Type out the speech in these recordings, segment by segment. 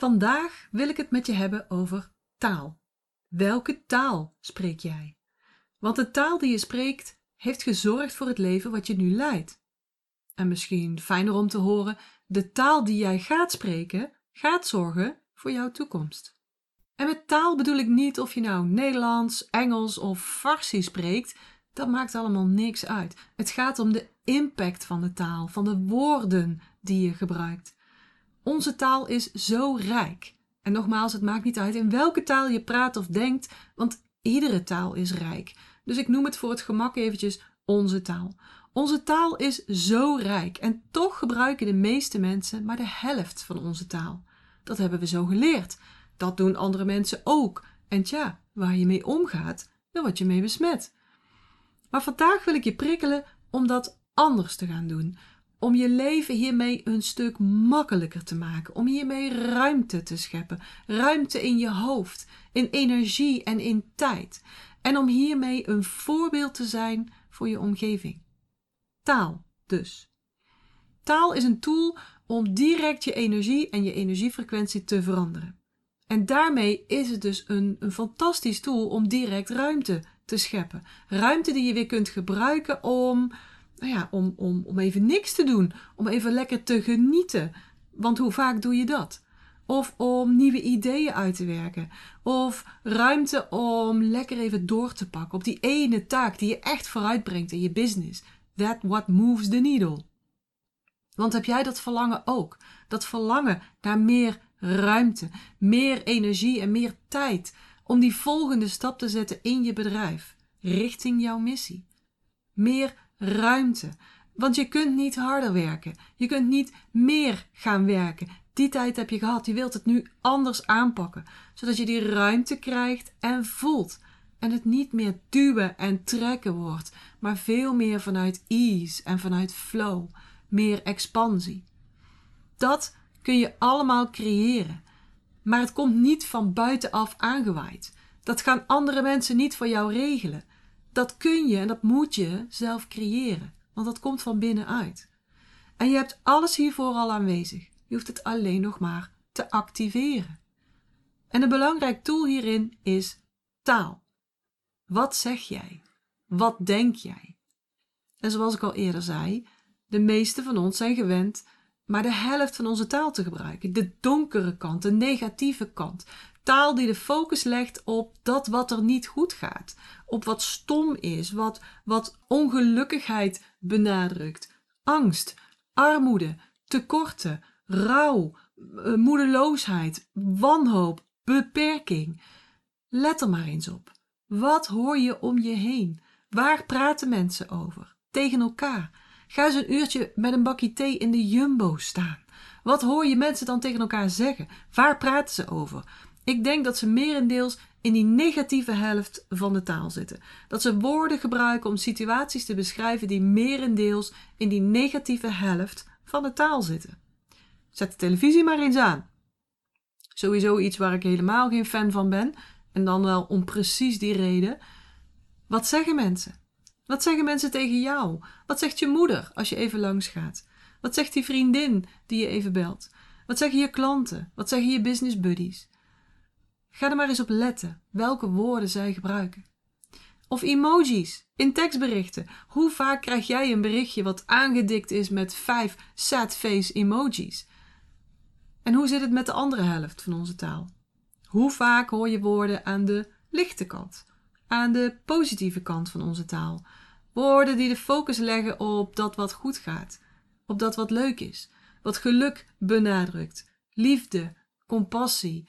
Vandaag wil ik het met je hebben over taal. Welke taal spreek jij? Want de taal die je spreekt heeft gezorgd voor het leven wat je nu leidt. En misschien fijner om te horen, de taal die jij gaat spreken gaat zorgen voor jouw toekomst. En met taal bedoel ik niet of je nou Nederlands, Engels of Farsi spreekt, dat maakt allemaal niks uit. Het gaat om de impact van de taal, van de woorden die je gebruikt. Onze taal is zo rijk. En nogmaals, het maakt niet uit in welke taal je praat of denkt, want iedere taal is rijk. Dus ik noem het voor het gemak eventjes onze taal. Onze taal is zo rijk en toch gebruiken de meeste mensen maar de helft van onze taal. Dat hebben we zo geleerd. Dat doen andere mensen ook. En tja, waar je mee omgaat, daar word je mee besmet. Maar vandaag wil ik je prikkelen om dat anders te gaan doen. Om je leven hiermee een stuk makkelijker te maken. Om hiermee ruimte te scheppen. Ruimte in je hoofd, in energie en in tijd. En om hiermee een voorbeeld te zijn voor je omgeving. Taal dus. Taal is een tool om direct je energie en je energiefrequentie te veranderen. En daarmee is het dus een, een fantastisch tool om direct ruimte te scheppen. Ruimte die je weer kunt gebruiken om, nou ja, om, om, om even niks te doen. Om even lekker te genieten. Want hoe vaak doe je dat? Of om nieuwe ideeën uit te werken. Of ruimte om lekker even door te pakken op die ene taak die je echt vooruitbrengt in je business. That what moves the needle. Want heb jij dat verlangen ook? Dat verlangen naar meer ruimte, meer energie en meer tijd om die volgende stap te zetten in je bedrijf, richting jouw missie. Meer ruimte, want je kunt niet harder werken. Je kunt niet meer gaan werken. Die tijd heb je gehad. Je wilt het nu anders aanpakken, zodat je die ruimte krijgt en voelt. En het niet meer duwen en trekken wordt, maar veel meer vanuit ease en vanuit flow, meer expansie. Dat kun je allemaal creëren. Maar het komt niet van buitenaf aangewaaid. Dat gaan andere mensen niet voor jou regelen. Dat kun je en dat moet je zelf creëren, want dat komt van binnenuit. En je hebt alles hiervoor al aanwezig. Je hoeft het alleen nog maar te activeren. En een belangrijk tool hierin is taal. Wat zeg jij? Wat denk jij? En zoals ik al eerder zei, de meeste van ons zijn gewend maar de helft van onze taal te gebruiken. De donkere kant, de negatieve kant. Taal die de focus legt op dat wat er niet goed gaat. Op wat stom is, wat, wat ongelukkigheid benadrukt. Angst, armoede, tekorten, rouw, eh, moedeloosheid, wanhoop, beperking. Let er maar eens op. Wat hoor je om je heen? Waar praten mensen over? Tegen elkaar. Ga eens een uurtje met een bakje thee in de jumbo staan. Wat hoor je mensen dan tegen elkaar zeggen? Waar praten ze over? Ik denk dat ze merendeels in die negatieve helft van de taal zitten. Dat ze woorden gebruiken om situaties te beschrijven die merendeels in die negatieve helft van de taal zitten. Zet de televisie maar eens aan. Sowieso iets waar ik helemaal geen fan van ben. En dan wel om precies die reden. Wat zeggen mensen? Wat zeggen mensen tegen jou? Wat zegt je moeder als je even langs gaat? Wat zegt die vriendin die je even belt? Wat zeggen je klanten? Wat zeggen je business buddies? Ga er maar eens op letten welke woorden zij gebruiken. Of emojis in tekstberichten. Hoe vaak krijg jij een berichtje wat aangedikt is met vijf sad face emojis? En hoe zit het met de andere helft van onze taal? Hoe vaak hoor je woorden aan de lichte kant, aan de positieve kant van onze taal? Woorden die de focus leggen op dat wat goed gaat, op dat wat leuk is, wat geluk benadrukt, liefde, compassie,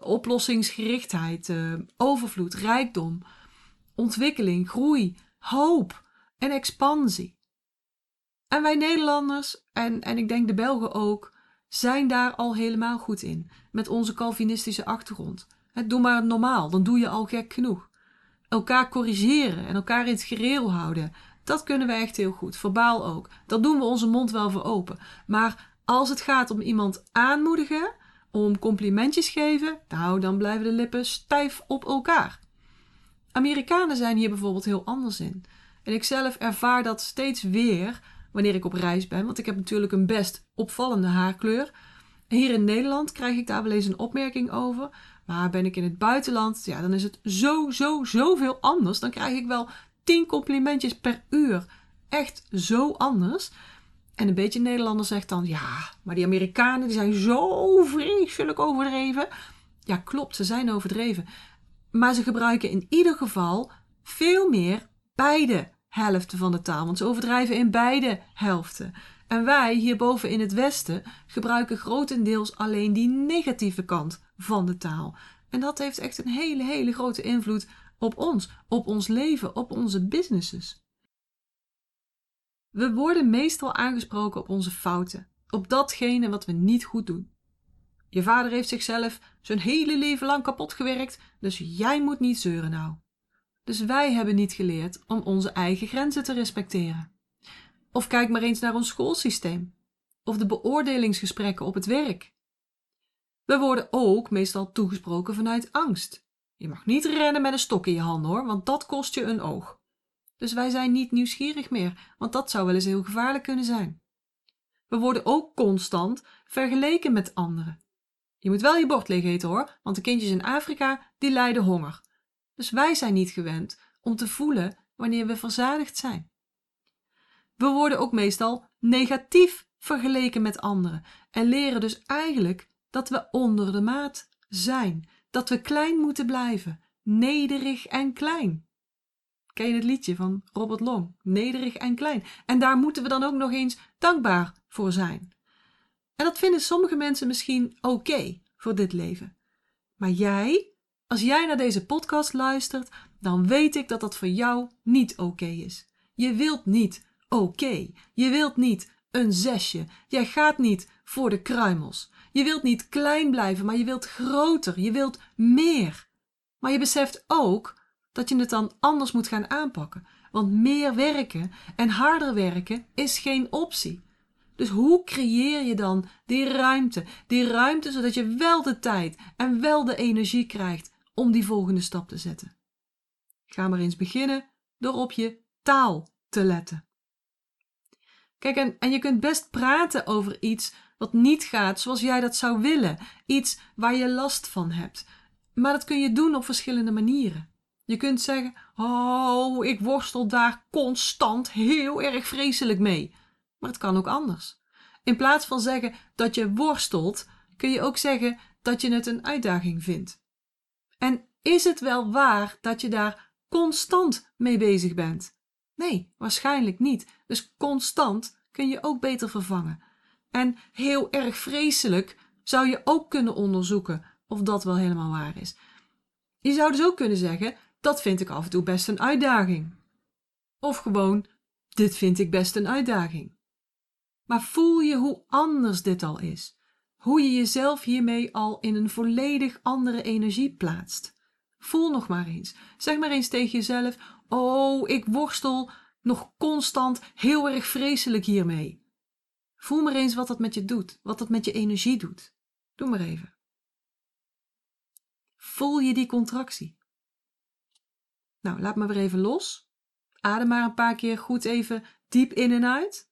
oplossingsgerichtheid, uh, overvloed, rijkdom, ontwikkeling, groei, hoop en expansie. En wij Nederlanders, en, en ik denk de Belgen ook, zijn daar al helemaal goed in, met onze Calvinistische achtergrond. doe maar normaal, dan doe je al gek genoeg elkaar corrigeren en elkaar in het gereel houden. Dat kunnen we echt heel goed, verbaal ook. Dat doen we onze mond wel voor open. Maar als het gaat om iemand aanmoedigen, om complimentjes geven, nou dan blijven de lippen stijf op elkaar. Amerikanen zijn hier bijvoorbeeld heel anders in. En ik zelf ervaar dat steeds weer wanneer ik op reis ben, want ik heb natuurlijk een best opvallende haarkleur. Hier in Nederland krijg ik daar wel eens een opmerking over. Maar ben ik in het buitenland, ja, dan is het zo, zo, zoveel anders. Dan krijg ik wel tien complimentjes per uur. Echt zo anders. En een beetje Nederlander zegt dan, ja, maar die Amerikanen die zijn zo vreselijk overdreven. Ja, klopt, ze zijn overdreven. Maar ze gebruiken in ieder geval veel meer beide helften van de taal. Want ze overdrijven in beide helften. En wij hierboven in het Westen gebruiken grotendeels alleen die negatieve kant van de taal. En dat heeft echt een hele, hele grote invloed op ons, op ons leven, op onze businesses. We worden meestal aangesproken op onze fouten, op datgene wat we niet goed doen. Je vader heeft zichzelf zijn hele leven lang kapot gewerkt, dus jij moet niet zeuren nou. Dus wij hebben niet geleerd om onze eigen grenzen te respecteren. Of kijk maar eens naar ons schoolsysteem. Of de beoordelingsgesprekken op het werk. We worden ook meestal toegesproken vanuit angst. Je mag niet rennen met een stok in je handen hoor, want dat kost je een oog. Dus wij zijn niet nieuwsgierig meer, want dat zou wel eens heel gevaarlijk kunnen zijn. We worden ook constant vergeleken met anderen. Je moet wel je bord leeg eten hoor, want de kindjes in Afrika die lijden honger. Dus wij zijn niet gewend om te voelen wanneer we verzadigd zijn. We worden ook meestal negatief vergeleken met anderen en leren dus eigenlijk dat we onder de maat zijn, dat we klein moeten blijven, nederig en klein. Ken het liedje van Robert Long? Nederig en klein. En daar moeten we dan ook nog eens dankbaar voor zijn. En dat vinden sommige mensen misschien oké voor dit leven. Maar jij, als jij naar deze podcast luistert, dan weet ik dat dat voor jou niet oké is. Je wilt niet oké. Je wilt niet een zesje. Jij gaat niet voor de kruimels. Je wilt niet klein blijven, maar je wilt groter. Je wilt meer. Maar je beseft ook dat je het dan anders moet gaan aanpakken. Want meer werken en harder werken is geen optie. Dus hoe creëer je dan die ruimte? Die ruimte zodat je wel de tijd en wel de energie krijgt om die volgende stap te zetten. Ga maar eens beginnen door op je taal te letten. Kijk, en, en je kunt best praten over iets wat niet gaat zoals jij dat zou willen. Iets waar je last van hebt. Maar dat kun je doen op verschillende manieren. Je kunt zeggen: Oh, ik worstel daar constant heel erg vreselijk mee. Maar het kan ook anders. In plaats van zeggen dat je worstelt, kun je ook zeggen dat je het een uitdaging vindt. En is het wel waar dat je daar constant mee bezig bent? Nee, waarschijnlijk niet. Dus constant kun je ook beter vervangen. En heel erg vreselijk zou je ook kunnen onderzoeken of dat wel helemaal waar is. Je zou dus ook kunnen zeggen: dat vind ik af en toe best een uitdaging. Of gewoon: dit vind ik best een uitdaging. Maar voel je hoe anders dit al is? Hoe je jezelf hiermee al in een volledig andere energie plaatst. Voel nog maar eens. Zeg maar eens tegen jezelf: Oh, ik worstel nog constant heel erg vreselijk hiermee. Voel maar eens wat dat met je doet, wat dat met je energie doet. Doe maar even. Voel je die contractie? Nou, laat maar weer even los. Adem maar een paar keer goed even diep in en uit.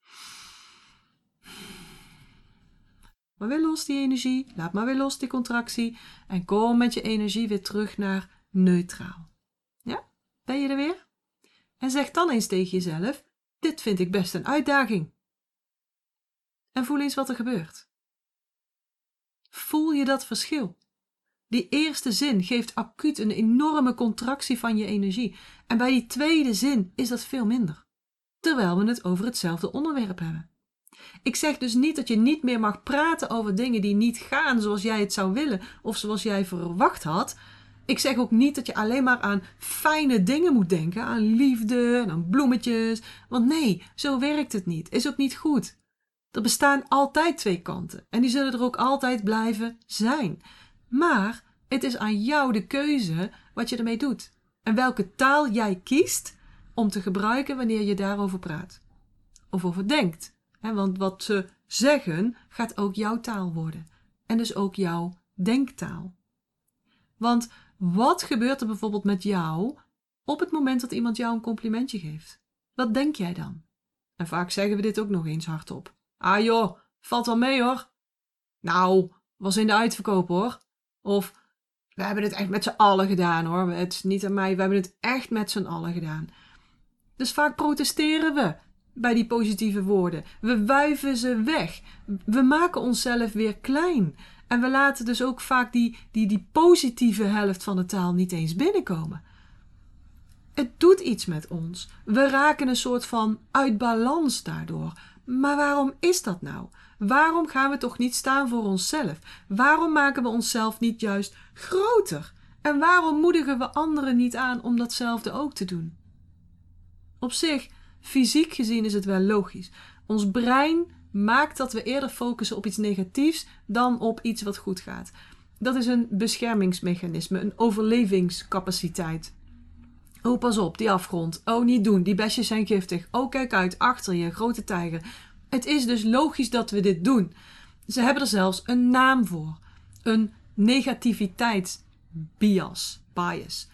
Maar weer los die energie, laat maar weer los die contractie en kom met je energie weer terug naar neutraal. Ja, ben je er weer? En zeg dan eens tegen jezelf: Dit vind ik best een uitdaging. En voel eens wat er gebeurt. Voel je dat verschil? Die eerste zin geeft acuut een enorme contractie van je energie, en bij die tweede zin is dat veel minder, terwijl we het over hetzelfde onderwerp hebben. Ik zeg dus niet dat je niet meer mag praten over dingen die niet gaan zoals jij het zou willen of zoals jij verwacht had, ik zeg ook niet dat je alleen maar aan fijne dingen moet denken, aan liefde en aan bloemetjes. Want nee, zo werkt het niet. Is ook niet goed. Er bestaan altijd twee kanten en die zullen er ook altijd blijven zijn. Maar het is aan jou de keuze wat je ermee doet en welke taal jij kiest om te gebruiken wanneer je daarover praat of over denkt. Want wat ze zeggen gaat ook jouw taal worden en dus ook jouw denktaal. Want wat gebeurt er bijvoorbeeld met jou op het moment dat iemand jou een complimentje geeft? Wat denk jij dan? En vaak zeggen we dit ook nog eens hardop. Ah joh, valt wel mee hoor. Nou, was in de uitverkoop hoor. Of we hebben het echt met z'n allen gedaan hoor. Het is niet aan mij, we hebben het echt met z'n allen gedaan. Dus vaak protesteren we bij die positieve woorden. We wuiven ze weg. We maken onszelf weer klein. En we laten dus ook vaak die, die, die positieve helft van de taal niet eens binnenkomen. Het doet iets met ons. We raken een soort van uit balans daardoor. Maar waarom is dat nou? Waarom gaan we toch niet staan voor onszelf? Waarom maken we onszelf niet juist groter? En waarom moedigen we anderen niet aan om datzelfde ook te doen? Op zich, fysiek gezien is het wel logisch. Ons brein maakt dat we eerder focussen op iets negatiefs dan op iets wat goed gaat. Dat is een beschermingsmechanisme, een overlevingscapaciteit. Oh, pas op, die afgrond. Oh, niet doen, die besjes zijn giftig. Oh, kijk uit, achter je, grote tijger. Het is dus logisch dat we dit doen. Ze hebben er zelfs een naam voor: een negativiteitsbias. Bias.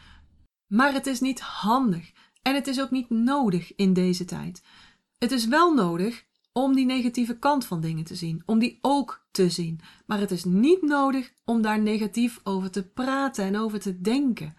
Maar het is niet handig en het is ook niet nodig in deze tijd. Het is wel nodig om die negatieve kant van dingen te zien, om die ook te zien. Maar het is niet nodig om daar negatief over te praten en over te denken.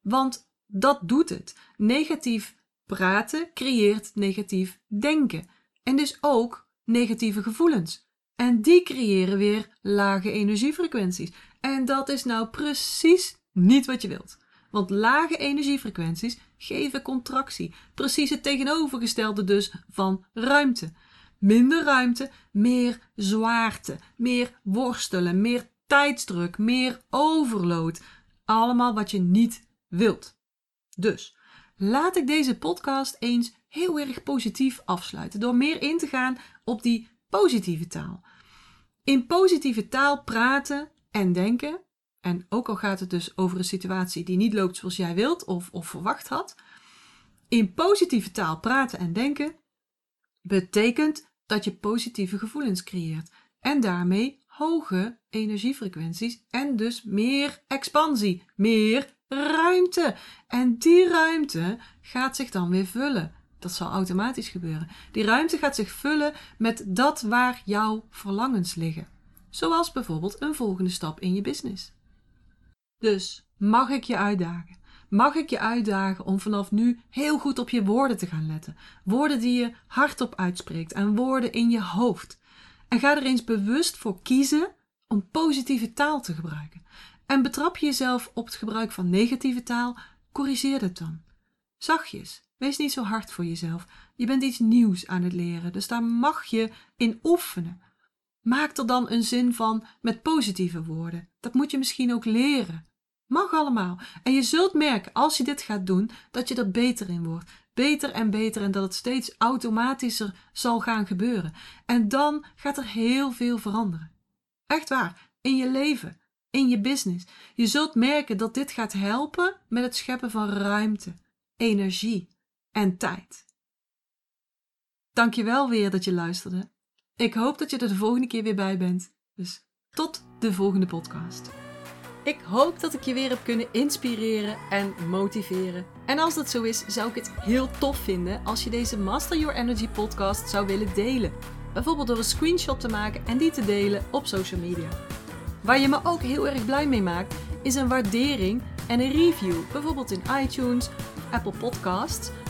Want dat doet het. Negatief praten creëert negatief denken. En dus ook negatieve gevoelens. En die creëren weer lage energiefrequenties. En dat is nou precies niet wat je wilt. Want lage energiefrequenties geven contractie. Precies het tegenovergestelde dus van ruimte. Minder ruimte, meer zwaarte, meer worstelen, meer tijdsdruk, meer overload. Allemaal wat je niet wilt. Dus laat ik deze podcast eens heel erg positief afsluiten door meer in te gaan op die positieve taal. In positieve taal praten en denken, en ook al gaat het dus over een situatie die niet loopt zoals jij wilt of, of verwacht had, in positieve taal praten en denken betekent dat je positieve gevoelens creëert en daarmee hoge energiefrequenties en dus meer expansie, meer ruimte. En die ruimte gaat zich dan weer vullen. Dat zal automatisch gebeuren. Die ruimte gaat zich vullen met dat waar jouw verlangens liggen. Zoals bijvoorbeeld een volgende stap in je business. Dus mag ik je uitdagen? Mag ik je uitdagen om vanaf nu heel goed op je woorden te gaan letten? Woorden die je hardop uitspreekt en woorden in je hoofd. En ga er eens bewust voor kiezen om positieve taal te gebruiken. En betrap je jezelf op het gebruik van negatieve taal, corrigeer het dan. Zachtjes, wees niet zo hard voor jezelf. Je bent iets nieuws aan het leren, dus daar mag je in oefenen. Maak er dan een zin van met positieve woorden. Dat moet je misschien ook leren. Mag allemaal. En je zult merken als je dit gaat doen dat je er beter in wordt. Beter en beter en dat het steeds automatischer zal gaan gebeuren. En dan gaat er heel veel veranderen. Echt waar. In je leven, in je business. Je zult merken dat dit gaat helpen met het scheppen van ruimte, energie en tijd. Dankjewel weer dat je luisterde. Ik hoop dat je er de volgende keer weer bij bent. Dus tot de volgende podcast. Ik hoop dat ik je weer heb kunnen inspireren en motiveren. En als dat zo is, zou ik het heel tof vinden als je deze Master Your Energy podcast zou willen delen. Bijvoorbeeld door een screenshot te maken en die te delen op social media. Waar je me ook heel erg blij mee maakt, is een waardering en een review. Bijvoorbeeld in iTunes, Apple Podcasts